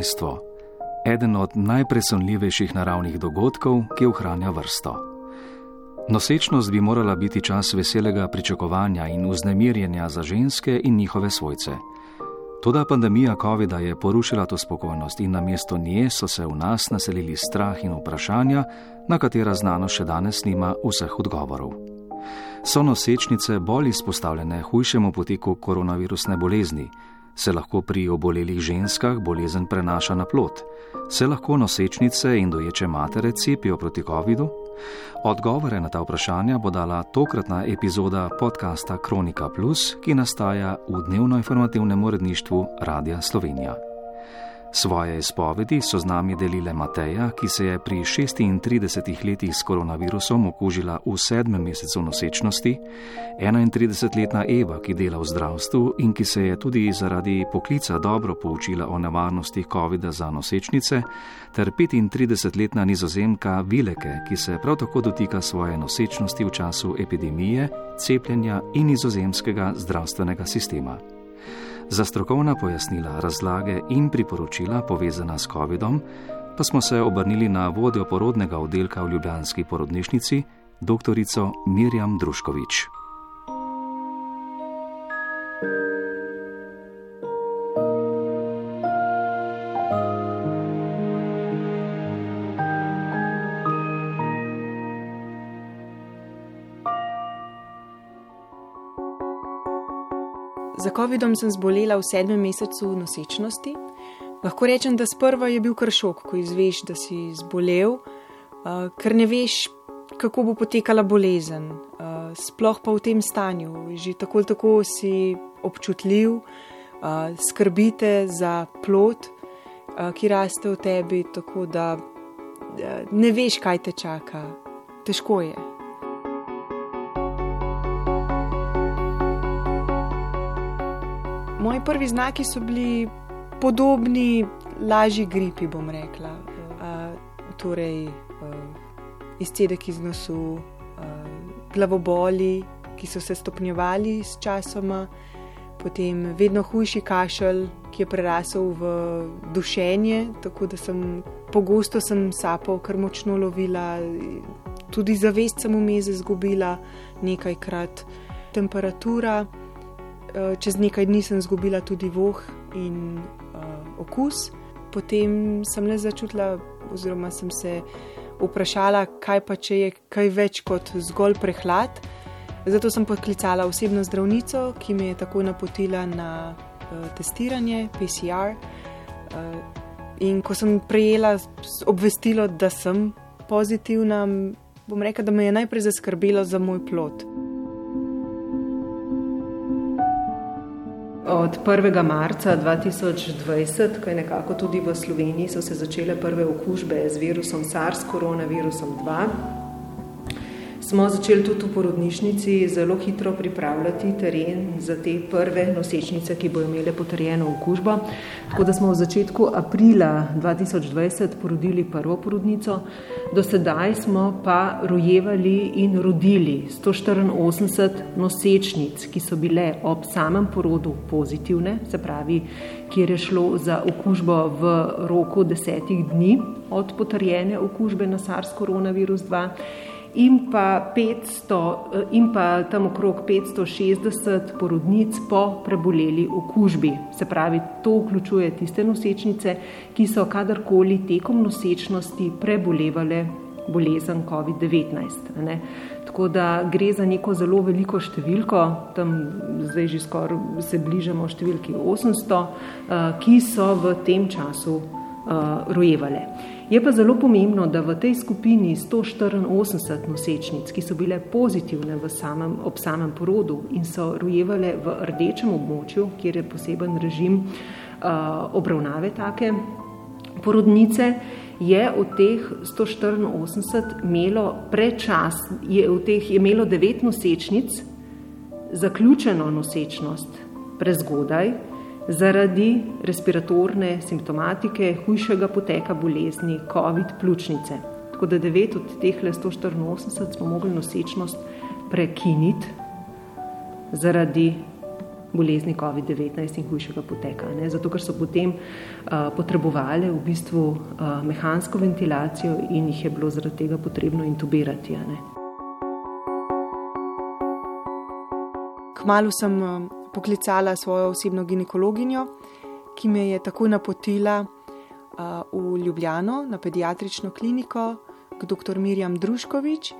Rojstvo. Eden od najpresunljivejših naravnih dogodkov, ki ohranja vrsto. Nosečnost bi morala biti čas veselega pričakovanja in vznemirjenja za ženske in njihove svojce. Toda pandemija COVID-a je porušila to spokojnost in na mesto nje so se v nas naselili strah in vprašanja, na katera znanost še danes nima vseh odgovorov. So nosečnice bolj izpostavljene hujšemu poteku koronavirusne bolezni? Se lahko pri obolelih ženskah bolezen prenaša na plot? Se lahko nosečnice in doječe matere cepijo proti COVID-u? Odgovore na ta vprašanja bo dala tokratna epizoda podcasta Kronika Plus, ki nastaja v dnevno informativnem uredništvu Radia Slovenija. Svoje izpovedi so z nami delile Mateja, ki se je pri 36 letih s koronavirusom okužila v sedmem mesecu nosečnosti, 31-letna Eva, ki dela v zdravstvu in ki se je tudi zaradi poklica dobro poučila o nevarnostih COVID-a za nosečnice, ter 35-letna nizozemka Vileke, ki se prav tako dotika svoje nosečnosti v času epidemije, cepljenja in nizozemskega zdravstvenega sistema. Za strokovna pojasnila, razlage in priporočila povezana s COVID-om pa smo se obrnili na vodjo porodnega oddelka v Ljubljanski porodnišnici, dr. Mirjam Druškovič. Za COVID-om sem zbolela v sedmem mesecu nosečnosti. Lahko rečem, da sprva je bil kar šok, ko izveš, da si zbolel, ker ne veš, kako bo potekala bolezen. Sploh pa v tem stanju, že tako ali tako si občutljiv, skrbite za plot, ki raste v tebi, tako da ne veš, kaj te čaka. Težko je. Moji prvi znaki so bili podobni lažji gripi, bom rekla. Uh, torej, uh, izcedek iz nosu, uh, glavoboli, ki so se stopnjevali s časoma, potem vedno hujši kašelj, ki je prerasel v dušenje, tako da sem pogosto sem sapo kar močno lovila, tudi zavest sem vmeze izgubila nekajkrat, temperatura. Eh, čez nekaj dni sem izgubila tudi voh in uh, okus. Potem sem le začutila, oziroma sem se vprašala, kaj pa če je kaj več kot zgolj prehlad. Zato sem poklicala osebno zdravnico, ki me je takoj napotila na uh, testiranje PCR. Uh, in ko sem prejela obvestilo, da sem pozitivna, bom rekla, da me je najprej zaskrbelo za moj plot. Od 1. marca 2020, ko je nekako tudi v Sloveniji, so se začele prve okužbe z virusom SARS, koronavirusom 2 smo začeli tudi v porodnišnici zelo hitro pripravljati teren za te prve nosečnice, ki bo imele potrjeno okužbo. Tako da smo v začetku aprila 2020 porodili prvo porodnico, do sedaj smo pa rojevali in rodili 184 nosečnic, ki so bile ob samem porodu pozitivne, se pravi, kjer je šlo za okužbo v roku desetih dni od potrjene okužbe na SARS koronavirus 2 in pa, 500, eh, in pa tam okrog 560 porodnic po preboleli okužbi. Se pravi, to vključuje tiste nosečnice, ki so kadarkoli tekom nosečnosti prebolevale bolezen COVID-19. Tako da gre za neko zelo veliko številko, tam zdaj že skoraj se bližamo številki 800, eh, ki so v tem času uh, rojevale. Je pa zelo pomembno, da v tej skupini 184 nosečnic, ki so bile pozitivne samem, ob samem porodu in so rojevale v rdečem območju, kjer je poseben režim uh, obravnave take porodnice, je od teh 184 imelo prečas, je od teh je imelo devet nosečnic zaključeno nosečnost prezgodaj, zaradi respiratorne simptomatike, hujšega poteka bolezni, COVID pljučnice. Tako da 9 od teh 184 smo mogli nosečnost prekiniti zaradi bolezni COVID-19 in hujšega poteka. Ne? Zato, ker so potem uh, potrebovali v bistvu uh, mehansko ventilacijo in jih je bilo zaradi tega potrebno intubirati. Kmalu sem poklicala svojo osebno ginekologinjo, ki me je takoj napotila v Ljubljano na pediatrično kliniko k dr. Mirjam Druškovič,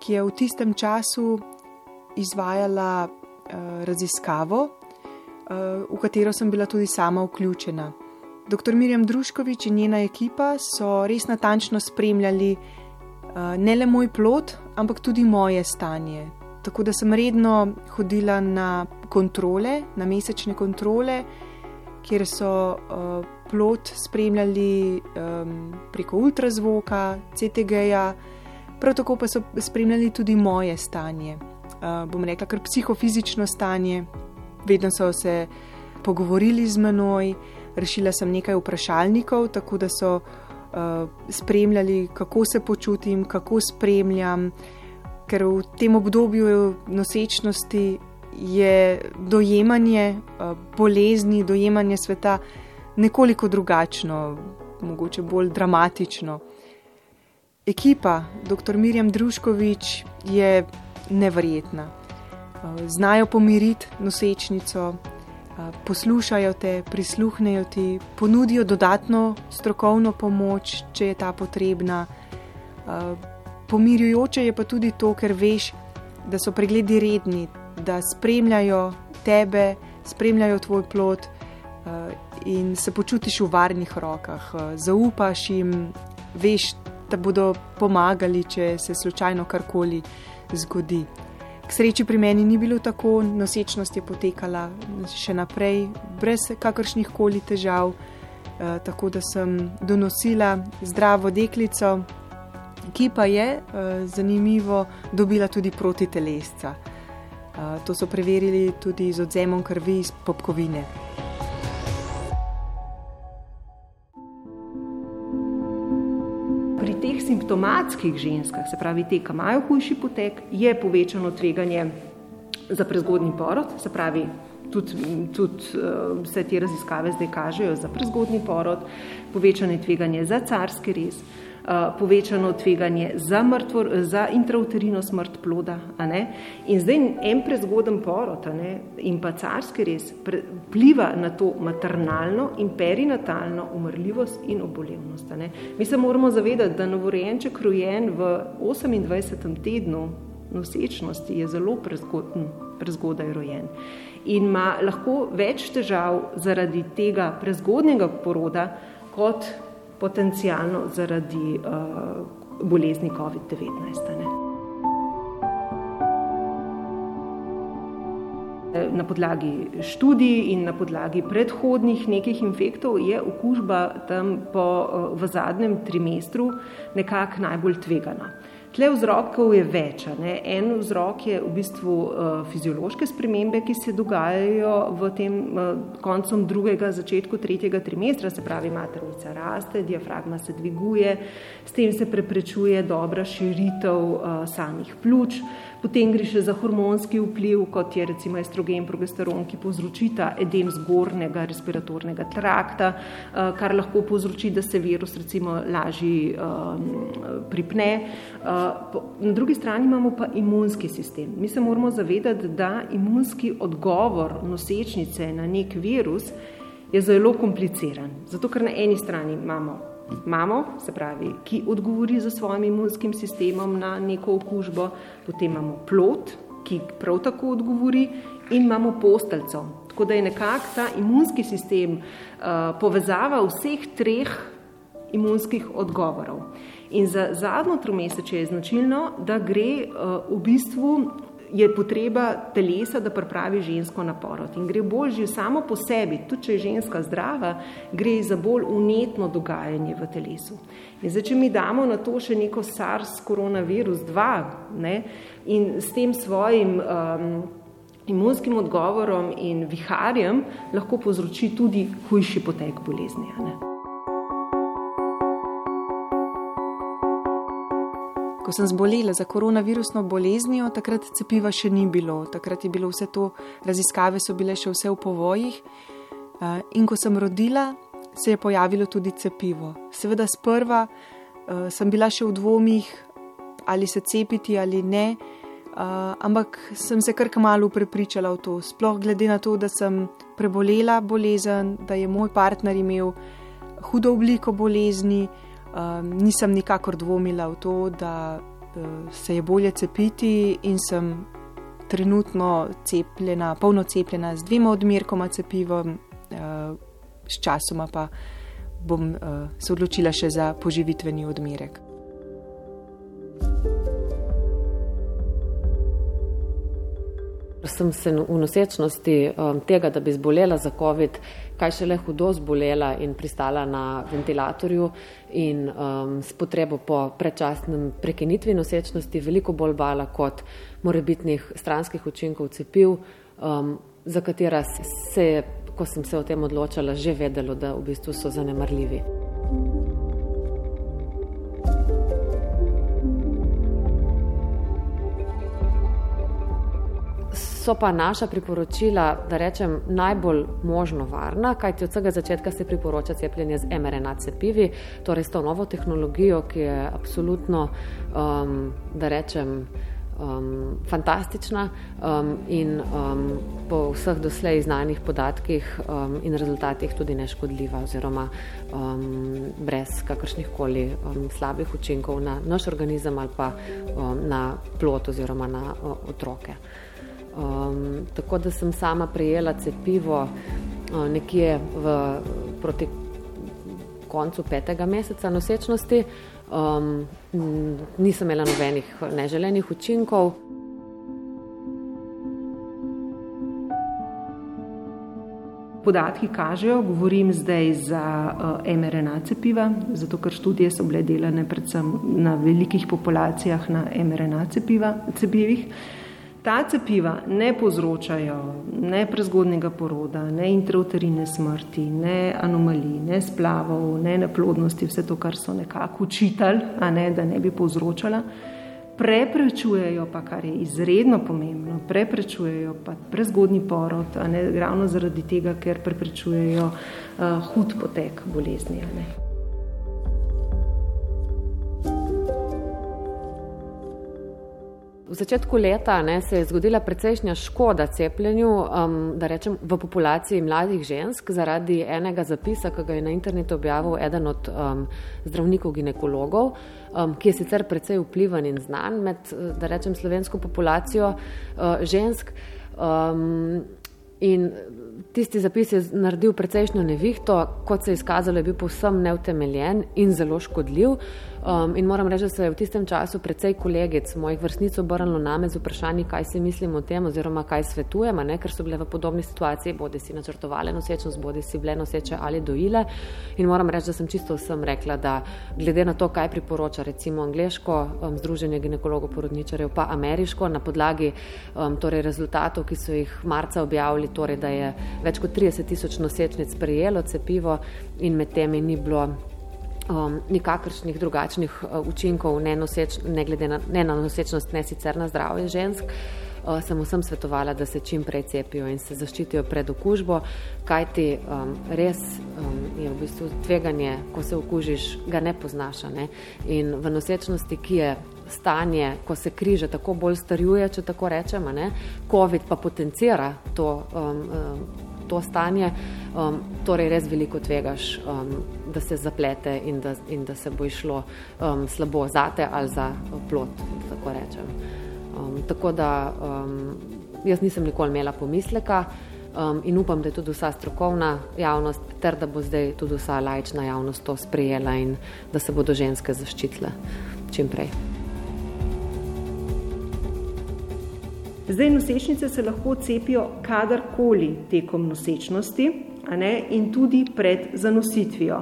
ki je v tistem času izvajala raziskavo, v katero sem bila tudi sama vključena. Dr. Mirjam Druškovič in njena ekipa so res natančno spremljali ne le moj plod, ampak tudi moje stanje. Tako da sem redno hodila na kontrole, na mesečne kontrole, kjer so uh, plot spremljali um, preko ultrazvoka, CTG-ja, prav tako pa so spremljali tudi moje stanje. Uh, bom rekla, kar psihofizično stanje. Vedno so se pogovorili z menoj, rešila sem nekaj vprašalnikov, tako da so uh, spremljali, kako se počutim, kako spremljam. Ker v tem obdobju nosečnosti je dojemanje eh, bolezni, dojemanje sveta nekoliko drugačno, mogoče bolj dramatično. Ekipa dr. Mirjam Druškovič je neverjetna. Eh, znajo pomiriti nosečnico, eh, poslušajo te, prisluhnejo ti, ponudijo dodatno strokovno pomoč, če je ta potrebna. Pomirjujoče je pa tudi to, ker veš, da so pregledi redni, da spremljajo tebe, spremljajo tvoj plot uh, in se počutiš v varnih rokah. Uh, zaupaš jim, veš, da bodo pomagali, če se slučajno karkoli zgodi. K sreči pri meni ni bilo tako, nosečnost je potekala še naprej, brez kakršnih koli težav, uh, tako da sem donosila zdravo deklico. Ki pa je, zanimivo, dobila tudi proti telesca. To so preverili tudi z odzemom krvi iz popkovine. Pri teh simptomatskih ženskah, se pravi, te, ki imajo hujši potek, je povečano tveganje za prezgodni porod, se pravi, tudi, tudi vse te raziskave zdaj kažejo za prezgodni porod, povečano tveganje za carski rez. Eh, povečano tveganje za, mrtvo, za intrauterino smrt ploda. In zdaj en prezgoden porod in pa carski res vpliva na to maternalno in perinatalno umrljivost in obolevnost. Mi se moramo zavedati, da novorojenček rojen v 28. tednu nosečnosti je zelo prezgoden, prezgodaj rojen in ima lahko več težav zaradi tega prezgodnega poroda kot potencijalno zaradi uh, bolezni COVID-19. Na podlagi študij in na podlagi predhodnih nekih infektov je okužba tam po, eh, v zadnjem trimestru nekako najbolj tvegana. Tle vzrokov je več. Ne? En vzrok je v bistvu uh, fiziološke spremembe, ki se dogajajo v tem uh, koncem drugega, začetku tretjega trimestra, se pravi, maternica raste, diafragma se dviguje, s tem se preprečuje dobra širitev uh, samih pljuč. Potem gre še za hormonski vpliv, kot je recimo estrogen, progesteron, ki povzročita edem zgornjega respiratornega trakta, eh, kar lahko povzroči, da se virus recimo lažje um, pripne. Uh, na drugi strani imamo pa imunski sistem. Mi se moramo zavedati, da imunski odgovor nosečnice na nek virus je zelo kompliciran. Zato, ker na eni strani imamo Mamo, se pravi, ki odgovori za svojim imunskim sistemom na neko okužbo, potem imamo plot, ki prav tako odgovori, in imamo posteljco. Tako da je nekako ta imunski sistem uh, povezava vseh treh imunskih odgovorov. In za zadnjo tromesečje je značilno, da gre v bistvu je potreba telesa, da pripravi žensko na porod. In gre bolj že samo po sebi, tudi če je ženska zdrava, gre za bolj unetno dogajanje v telesu. In zdaj, če mi damo na to še neko SARS koronavirus 2 ne, in s tem svojim um, imunskim odgovorom in viharjem lahko povzroči tudi hujši potek bolezni. Ne. Ko sem zbolela za koronavirusno boleznijo, takrat cepiva še ni bilo, takrat je bilo vse to, raziskave so bile še vse v povojih. Eh, in ko sem rodila, se je pojavilo tudi cepivo. Seveda, sprva eh, sem bila še v dvomih, ali se cepiti ali ne, eh, ampak sem se kar kmalo prepričala v to. Sploh glede na to, da sem prebolela bolezen, da je moj partner imel hudo obliko bolezni. Um, nisem nikakor dvomila v to, da uh, se je bolje cepiti, in sem trenutno cepljena, polno cepljena z dvema odmerkoma cepiva, uh, sčasoma pa bom uh, se odločila še za poživitveni odmerek. Sem se v nosečnosti um, tega, da bi zbolela za COVID, kaj še le hudo zbolela in pristala na ventilatorju in um, s potrebo po predčasnem prekinitvi nosečnosti veliko bolj bala kot morebitnih stranskih učinkov cepiv, um, za katera se je, ko sem se o tem odločala, že vedelo, da v bistvu so zanemarljivi. So pa naša priporočila, da rečem, najbolj možno varna, kajti od vsega začetka se priporoča cepljenje z mRNA cepivi, torej s to novo tehnologijo, ki je absolutno, um, da rečem, um, fantastična um, in um, po vseh doslej znanih podatkih um, in rezultatih tudi neškodljiva oziroma um, brez kakršnih koli um, slabih učinkov na naš organizem ali pa um, na plot oziroma na uh, otroke. Um, tako da sem sama prejela cepivo uh, nekje v, proti koncu petega meseca nosečnosti. Um, nisem imela nobenih neželenih učinkov. Podatki kažejo, govorim zdaj za uh, mRNA cepiva, zato ker študije so bile delane predvsem na velikih populacijah na mRNA cepiva, cepivih. Ta cepiva ne povzročajo ne prezgodnega poroda, ne intrauterine smrti, ne anomalij, ne splavov, ne neplodnosti, vse to, kar so nekako učitali, a ne da ne bi povzročala. Preprečujejo pa, kar je izredno pomembno, preprečujejo pa prezgodni porod, ne ravno zaradi tega, ker preprečujejo uh, hud potek bolezni. V začetku leta ne, se je zgodila precejšnja škoda cepljenju, um, da rečem, v populaciji mladih žensk zaradi enega zapisa, ki ga je na internetu objavil eden od um, zdravnikov ginekologov, um, ki je sicer precej vplivan in znan med, da rečem, slovensko populacijo uh, žensk. Um, in tisti zapis je naredil precejšnjo nevihto, kot se je izkazalo, je bil povsem neutemeljen in zelo škodljiv. Um, in moram reči, da se je v tistem času precej kolegic mojih vrstnic obrnilo name z vprašanji, kaj si mislim o tem oziroma kaj svetujemo, ne? ker so bile v podobni situaciji, bodi si načrtovale nosečnost, bodi si bile noseče ali dojile. In moram reči, da sem čisto vsem rekla, da glede na to, kaj priporoča recimo angliško um, združenje ginekologov porodničarjev, pa ameriško na podlagi um, torej rezultatov, ki so jih marca objavili, torej da je več kot 30 tisoč nosečnic prejelo cepivo in med temi ni bilo um, nikakršnih drugačnih uh, učinkov, ne, noseč, ne glede na, ne na nosečnost, ne sicer na zdravje žensk. Uh, sem vsem svetovala, da se čim prej cepijo in se zaščitijo pred okužbo, kajti um, res um, je v bistvu tveganje, ko se okužiš, ga ne poznaš. Ne? In v nosečnosti, ki je stanje, ko se križe tako bolj starjuje, če tako rečemo, ne? COVID pa potencira to. Um, um, to stanje, um, torej res veliko tvegaš, um, da se zaplete in da, in da se bo išlo um, slabo za te ali za plot, tako. Um, tako da um, jaz nisem nikoli imela pomisleka, um, in upam, da je tudi vsa strokovna javnost, ter da bo zdaj tudi vsa lajčna javnost to sprejela in da se bodo ženske zaščitile čim prej. Zdaj nosečnice se lahko cepijo kadarkoli tekom nosečnosti ne, in tudi pred zanositvijo.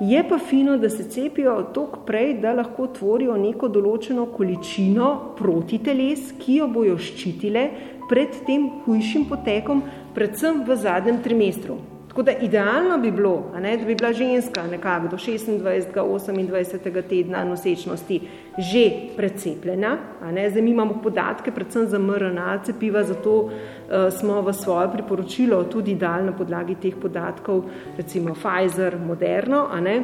Je pa fino, da se cepijo tok prej, da lahko tvorijo neko določeno količino protiteles, ki jo bojo ščitile pred tem hujšim potekom, predvsem v zadnjem trimestru. Tako da idealno bi bilo, a ne, da bi bila ženska nekako do 26. 28. tedna nosečnosti že precepljena. A ne. Zdaj mi imamo podatke predvsem za mRNA cepiva, zato uh, smo v svoje priporočilo tudi dali na podlagi teh podatkov, recimo Pfizer, Moderno, a ne,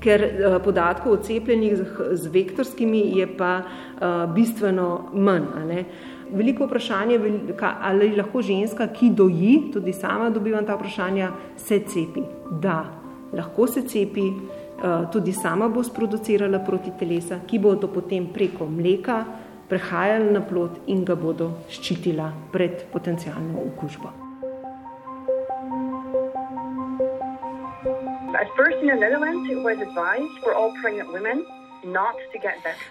ker uh, podatkov o cepljenih z, z vektorskimi je pa uh, bistveno manj. A ne. Veliko vprašanje, ali lahko ženska, ki doji, tudi sama dobivam ta vprašanja, se cepi. Da, lahko se cepi, eh, tudi sama bo sproducirala proti telesa, ki bo to potem preko mleka prehajala na plot in ga bodo ščitila pred potencijalno okužbo. At first in the Netherlands, it was advised for all pregnant women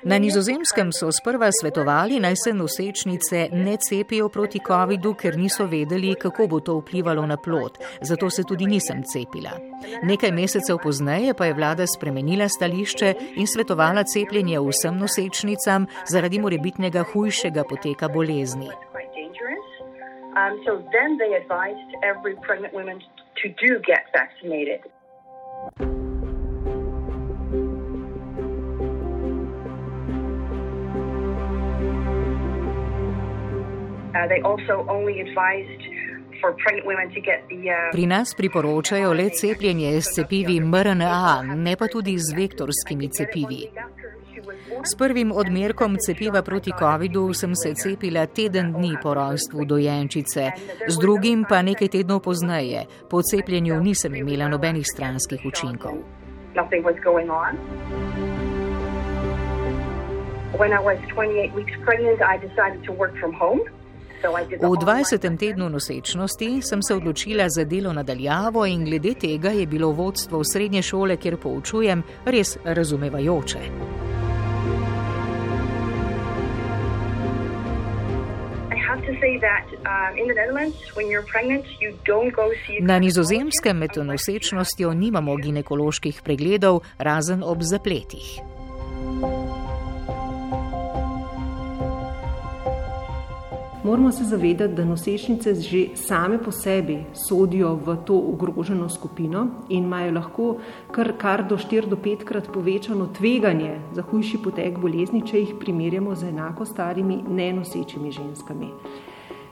Na nizozemskem so sprva svetovali, naj se nosečnice ne cepijo proti COVID-u, ker niso vedeli, kako bo to vplivalo na plod. Zato se tudi nisem cepila. Nekaj mesecev pozneje pa je vlada spremenila stališče in svetovala cepljenje vsem nosečnicam zaradi morebitnega hujšega poteka bolezni. Um, so then they advised every pregnant woman to do get vaccinated. Pri nas priporočajo le cepljenje s cepivi mRNA, ne pa tudi z vektorskimi cepivi. S prvim odmerkom cepiva proti COVID-u sem se cepila teden dni po rojstvu dojenčice, z drugim pa nekaj tednov pozneje. Po cepljenju nisem imela nobenih stranskih učinkov. When I was 28 weeks pregnant, I decided to work from home. V 20. tednu nosečnosti sem se odločila za delo nadaljavo in glede tega je bilo vodstvo srednje šole, kjer poučujem, res razumevajoče. Um, Na nizozemskem med nosečnostjo nimamo ginekoloških pregledov, razen ob zapletih. Moramo se zavedati, da nosečnice že same po sebi sodijo v to ogroženo skupino in imajo lahko kar, kar do 4 do 5 krat povečano tveganje za hujši potek bolezni, če jih primerjamo z enako starimi nenosečimi ženskami.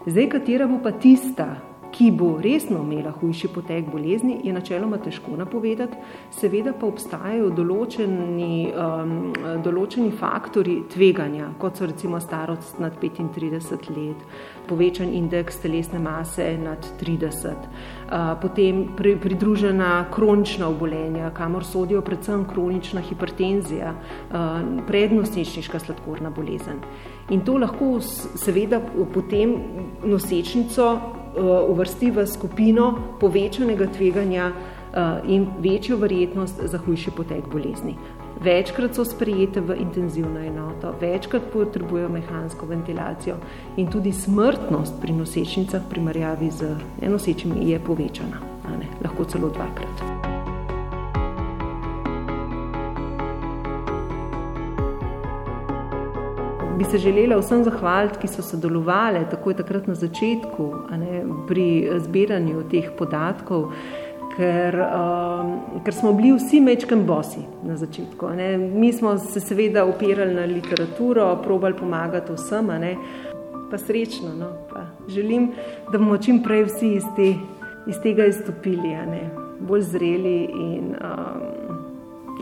Zdaj, katera bo pa tista, ki bo resno imela hujši potek bolezni, je načeloma težko napovedati. Seveda pa obstajajo določeni, um, določeni faktori tveganja, kot so recimo starost nad 35 let, povečan indeks telesne mase nad 30, uh, potem pri, pridružena kronična obolenja, kamor sodijo predvsem kronična hipertenzija, uh, prednostničniška sladkorna bolezen. In to lahko seveda potem nosečnico uvrsti v skupino povečanega tveganja eh, in večjo verjetnost za hujši potek bolezni. Večkrat so sprejete v intenzivno enoto, večkrat potrebujejo mehansko ventilacijo in tudi smrtnost pri nosečnicah primerjavi z nenosečimi je povečana, ne? lahko celo dvakrat. Bi se želela vsem zahvaliti, ki so sodelovali takoj takrat na začetku ne, pri zbiranju teh podatkov, ker, um, ker smo bili vsi mečkem bosi na začetku. Ne. Mi smo se seveda opirali na literaturo, probali pomagati vsem, ne, pa srečno. No, pa želim, da bomo čim prej vsi iz, te, iz tega izstopili, bolj zreli in um,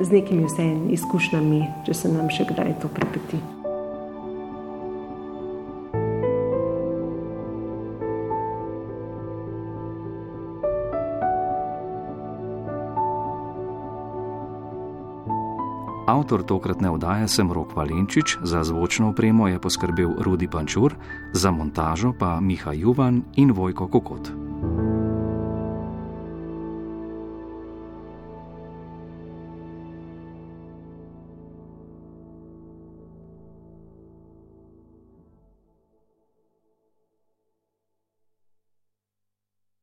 z nekimi vsemi izkušnjami, če se nam še kdaj to pripeti. Avtor tokratne oddaje sem Rok Valenčič, za zvočno opremo je poskrbel Rudi Pančur, za montažo pa Miha Juvan in Vojko Kokot.